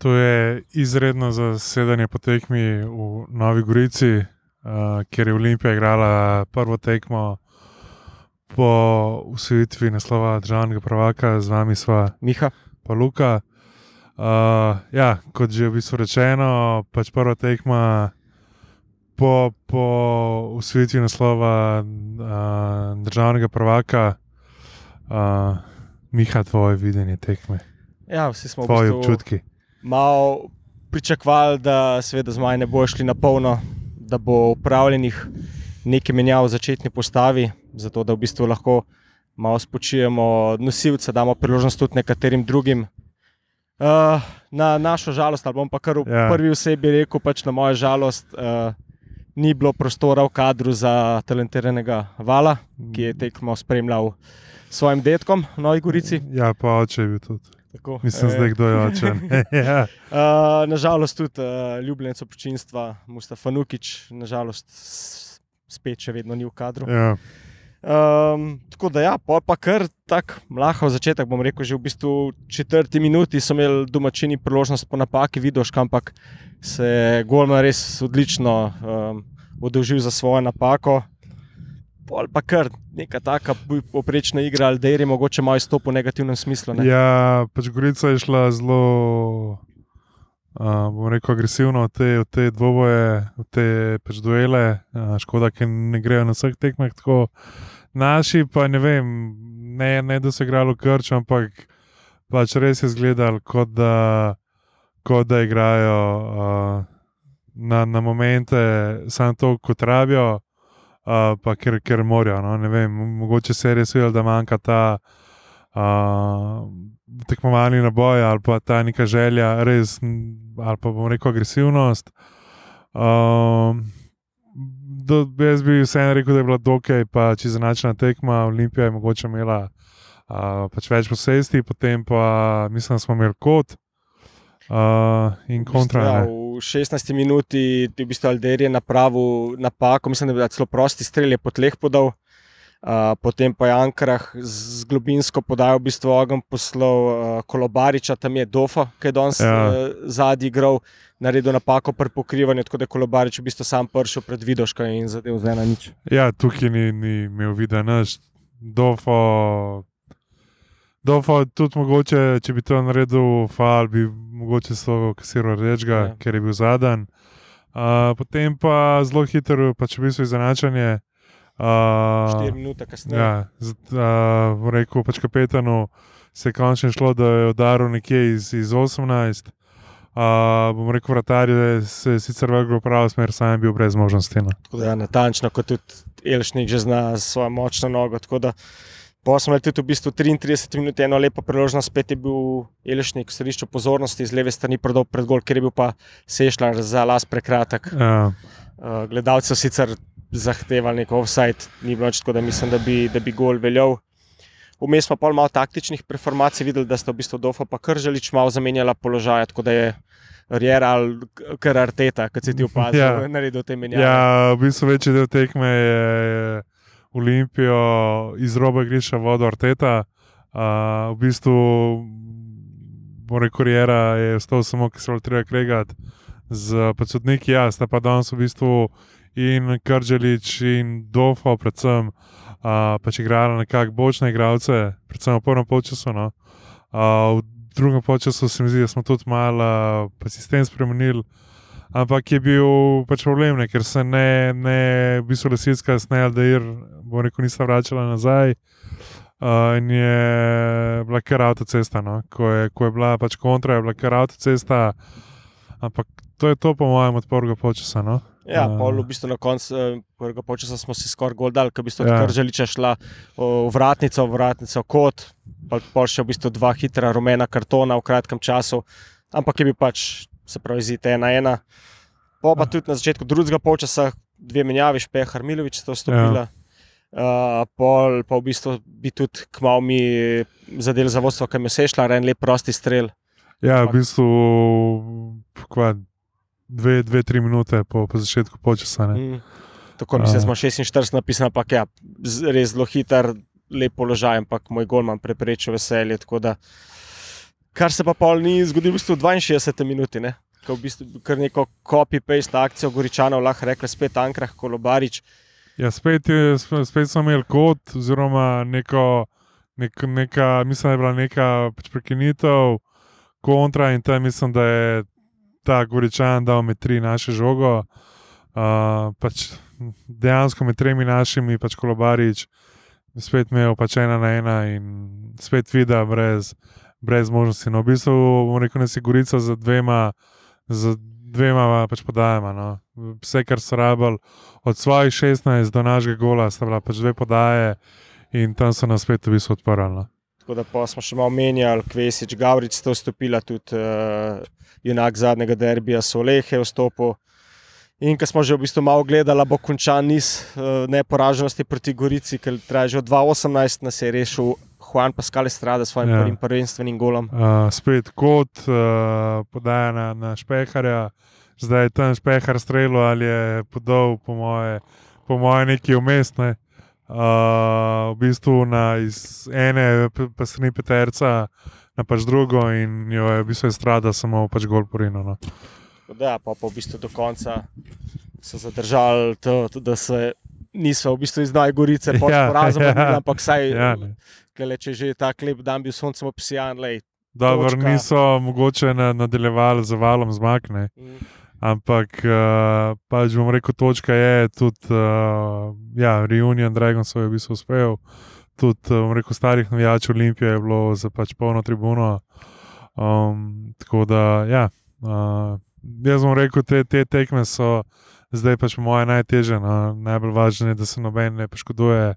To je izredno zasedanje po tekmi v Novi Gorici, uh, kjer je Olimpija igrala prvo tekmo po usvojitvi naslova državnega prvaka, z vami sva Miha. pa Luka. Uh, ja, kot že v bistvu rečeno, pač prva tekma po, po usvojitvi naslova uh, državnega prvaka. Uh, Miha, tvoje videnje tekme, Ja, vsi smo v tvoji bistvu občutki. Malo pričakovali, da seveda zmaj ne bo šli na polno, da bo upravljenih nekaj menjav v začetni postavi, zato da v bistvu lahko malo spočijemo nosilce, damo priložnost tudi nekaterim drugim. Uh, na našo žalost, ali bom pa kar v Ja. ja. prvi osebi rekel, pač na mojo žalost, uh, ni bilo prostora v kadru za talentiranega Vala, ki je tekmo spremljal s svojim detkom v Novi Gorici. Ja, pa oče je bil tudi. Tako, Mislim, zdaj kdo je oče. ja. Uh, nažalost, tudi uh, ljubljenec občinstva Mustafa Nukič, nažalost, spet še vedno ni v kadru. Ja. Um, tako da, ja, pol pa kar tako mlahov začetek, bom rekel, že v bistvu četrti minuti so imeli domačini priložnost po napaki, vidiš, ampak se je Golman res odlično um, odolžil za svojo napako. Pol pa kar neka taka poprečna igra, ali da je mogoče malo izstop v negativnem smislu. Ne? ja, pač Gorica je šla zelo, uh, bom rekel, agresivno v te, v te dvoboje, v te pač duele. Uh, škoda, ker ne grejo na vseh tekmah tako. Naši pa ne vem, ne, ne da so igrali krč, ampak pač res je izgledalo, kot da, kot da igrajo uh, na, na momente, samo to, kot rabijo. Uh, pa ker, ker morajo. No? Vem, mogoče se je res videlo, da manjka ta uh, tekmovalni naboj ali pa ta neka želja, res, ali pa bomo rekel agresivnost. Um, do, jaz bi vseeno rekel, da je bila dokaj, pa če zanačena tekma, Olimpija je mogoče imela uh, pač več posesti, potem pa mislim, da smo imeli kot uh, in kontra. Ja, v 16 minuti je v bistvu Alder je napravil napako, mislim, da je celo prosti strel, je po tleh podal. Uh, potem pa je Ankarah z globinsko podajo v bistvu ogen poslal uh, Kolobariča, tam je Dofa, ki je danes Ja. uh, zadnji igral, naredil napako pri pokrivanju, tako da je Kolobarič v bistvu sam prišel pred Vidoška in zadev z ena nič. Ja, tukaj ni, ni imel videa, naš dofo. Dofo tudi mogoče, če bi to naredil, fal bi mogoče so kasiral rečega, ja. Ker je bil zadan. Uh, potem pa zelo hitro, pa če bi se izenačanje. Uh, 4 minute kasneje. Ja, z, uh, rekel pač kapetanu se je končno šlo, da je udaril nekje iz, iz 18. Uh, bom rekel, vratar je se sicer vrgel v pravo smer, sam je bil brez možnosti. No. Tako da, ja, natančno, kot tudi Elšnik že zna s svojo močno nogo. Tako da, pa smo imeli tudi v bistvu 33 minut, eno lepo priložnost, spet je bil Elšnik v središču pozornosti, z leve strani prodal pred gol, ker je bil pa Sešljar za las prekratek. Ja. Uh, gledalci so sicer zahtevali nek offside, ni bilo nič, tako da mislim, da bi, da bi gol veljal. Vmes smo pa malo taktičnih performacij videli, da sta v bistvu Dofo pa Krželič malo zamenjala položaj, tako da je Rjera ali kar Arteta, kot si ti opazil, ja. naredil te menjave. Ja, v bistvu večji del tekme je, je Olimpijo iz roba griša vodo Arteta. Uh, v bistvu, bom rekel, Rijera je ostal samo, ki se je treba kregati z podsodniki. Ja, sta pa danes v bistvu in Krželič in Dofo, predvsem, uh, pač igrali nekako bočne igralce, predvsem v prvem polčasu. No. Uh, v drugem polčasu se mi zdi, da smo tudi malo uh, sistem spremenili. Ampak je bil pač problem, ne, ker se ne, ne v bistvu lesilska da je, bo rekel, nista vračala nazaj. Uh, in je bila kar avtocesta, no. ko, je, ko je bila pač kontra, je bila kar avtocesta. Ampak to je to, po mojem, od prvega počasa. No. Ja, A. pol v bistvu na koncu eh, prvega počasa smo si skoraj gol dali, ker v bistvu Ja. ja. Krželiča šla v vratnico, v vratnico kot, pol, pol še v bistvu dva hitra rumena kartona v kratkem času, ampak je bil pač, se pravi, zid ena ena. Po pa tudi na začetku drugega počasa dve menjavi, Špehar Milovič sta vstopila. Ja. Uh, pol pa v bistvu bi tudi kmal mi zadel za vodstvo, kam je sešla, en lep prosti strel. Ja, v bistvu kva, dve, dve, tri minute po, po začetku počasa. Mm. Tako mislim, da A. smo 46 napisali, ampak ja, res zelo hiter, lep položaj, ampak moj golman preprečil veselje. Tako da Kar se pa pol ni zgodilo v bistvu v 62 minuti. Ne? Ko v bistvu kar neko copy-paste akcijo Goričanov lahko rekli, spet Ankrah, Kolobarič. Ja, spet, je, sp- spet smo imeli kot, oziroma neko, nek, neka, mislim, da je bila neka prekinitev, kontra in tam mislim, da je ta Goričan dal med tri naše žogo. Uh, pač dejansko med tremi našimi, pač kolobarič, spet imel pač ena na ena in spet vida brez, brez možnosti. No, v bistvu, bom rekel, da si Gorica za dvema, za dvema pač podajama. No. Vse, kar so rabili od svojih 16 do našega gola, sta bila pač dve podaje in tam so nas spet v bistvu odprli. No. Tako da pa smo še malo menjali, Kvesič, Gavrič sta vstopila, tudi uh, junak zadnjega derbija Solehe je vstopil. In ko smo že v bistvu malo gledali, bo končan niz uh, neporaženosti proti Gorici, ker traja že od 2018 nas je rešil Juan Pascal Estrada s svojim Ja. prvim prvenstvenim golom. Uh, spet kot uh, podaja na, na špeharja, zdaj je tam špehar streljal ali je podal, po moje, po moje neki umestne. Uh, v bistvu na iz ene p- pa strani peterca na pač drugo in jo je v bistvu strada samo pač gol porino. No. Da, pa, pa v bistvu do konca so zadržali to, to da se niso v bistvu iz Nove Gorice pod Ja, porazom, ja. ampak saj, Ja, ne. klele, če že ta klip dan bil soncem obsijan, lej. Dobro, niso mogoče na, nadaljevali z valom zmakne. Mm. Ampak, uh, pač bom rekel, točka je tudi, uh, ja, Reunion Dragons je v bistvu uspel. Tudi, bom rekel, starih navijačev Olimpije je bilo za pač polno tribuno. Um, tako da, ja, uh, jaz bom rekel, te, te tekme so zdaj pač moje najtežje. No. Najbolj važno je, da se noben ne poškoduje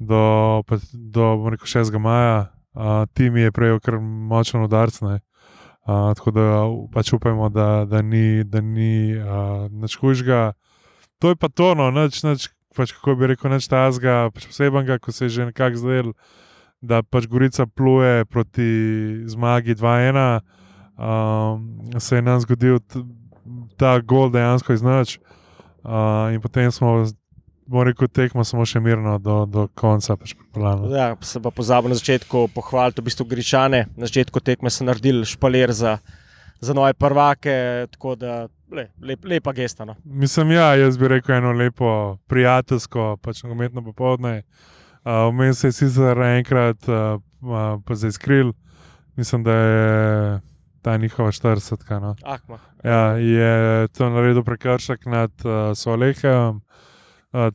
do, pa, do rekel, 6. maja. Uh, tim je prejel kar močen udarc. ne. Uh, tako da pač upajmo, da, da ni, da ni uh, nič hujšega. To je pa to, no, nič, nič, pač, kako bi rekel, nič tazga, pač posebnega, ko se je že nekako zdel, da pač Gorica pluje proti zmagi 2-1. Um, se je nam zgodil ta gol dejansko iz noč. Uh, in potem smo, bom rekel, tekmo samo še mirno do, do konca. Pač. Ja, se pa pozabil na začetku pohvaliti, v bistvu Gričane. Na začetku tekme so naredili špalir za, za nove prvake, da le, lep, lepa gesta. No. Mislim, ja, jaz bi rekel eno lepo, prijateljsko, pač nogometno popoldne. Uh, Vmes se je sicer enkrat uh, pa zaiskril, mislim, da je ta njihova 40. No. Ahma. Ja, je to naredil prekršek nad uh, Solehem. Uh,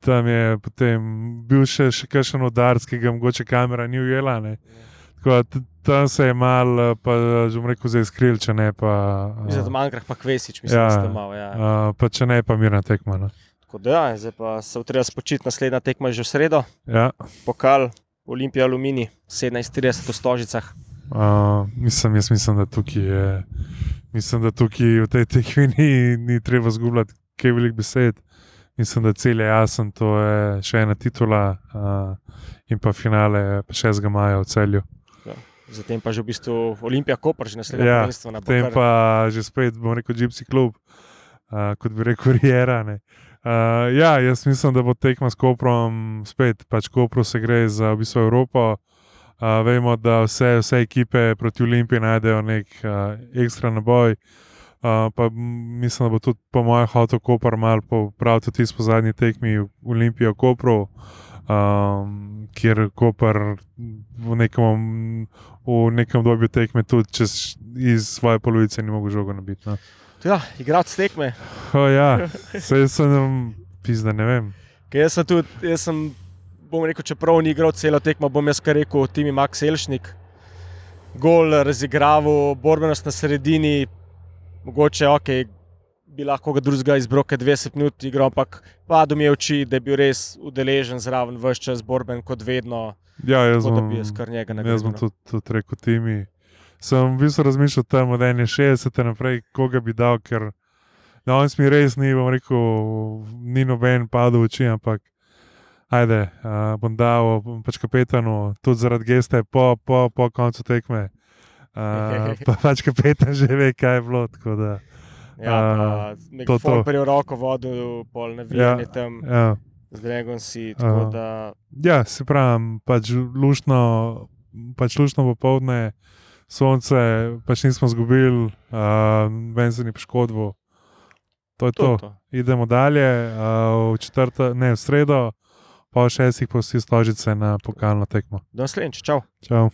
tam je potem bil še, še kakšen udarc, ki ga mogoče kamera ni ujela. Ne. Tako tam se je mal, uh, pa že rekel, zaiskril, če ne pa. Mislim, da Uh, manjkrah pa Kvesič, mislim, Ja. da ste malo. Ja. uh, pa če ne pa mirna tekma. No. Tako da, ja, zdaj pa se treba spočiti, naslednja tekma je že v sredo, Ja. pokal, Olimpija, Alumini, 17:30 v Stožicah. Uh, mislim, jaz mislim, da tukaj je. Mislim, da tukaj v tej tekmi ni, ni treba zgubljati kaj velik besed. Mislim, da cilj je jasen, to je še ena titula uh, in pa finale pa 6. maja v celju. Zatem pa že v bistvu Olimpija, Koper, že naslednja Ja, prvenstvena. bo Potem kar- pa že spet, bom rekel, Gypsy klub, uh, kot bi rekel, Riera. ne. Uh, ja, jaz mislim, da bo tekma s Koprom spet, pač Kopro se gre za v bistvu Evropo. Uh, vemo, da vse, vse ekipe proti Olimpiji najdejo nek uh, ekstra naboj. Uh, pa mislim, da bo tudi po mojem hotel Koper mal popraviti tisto po zadnji tekmi v Olimpijo Kopru, um, kjer Koper v nekem, v nekem dobju tekme tudi čez, iz svoje polovice ni mogel žogo nabiti. No. Ja, igrati tekme. O, ja, vse sem pizda, ne vem. Ker jaz sem tudi, jaz sem, bom rekel, čeprav ni igral celo tekmo, bom jaz kar rekel, tim je Max Elšnik. Gol razigraval, borbenost na sredini, mogoče ok, bi lahko ga drugega izbral, ker 20 minut igral, ampak padlo mi je oči, da je bil res udeležen zraven vse čas borben kot vedno. Ja, jaz Tako da bom, bi jaz kar njega jaz bom nagradil. no. tudi, tudi rekel timi. Sem v bistvu razmišljal tam od 61. naprej, koga bi dal, ker danes mi res ni, bom rekel, ni noben padel v oči, ampak ajde, uh, bom dal pač kapetanu, tudi zaradi geste po, po, po koncu tekme. Uh, pa pač kapetan že ve, kaj je bilo. Da, Ja, pa to, to. V roko vodil, pol navijanje ja. tam, ja. z Dragon si. Aha. da Ja, se pravi, pač lušno, pač lušno popoldne, sonce, pač nismo izgubili, uh, ven se ni poškodbo. To je to. To to. Idemo dalje, uh, v četrto, ne v sredo, pa v šestih pa vsi stožice na pokalno tekmo. Do naslednjič, čau. Čau.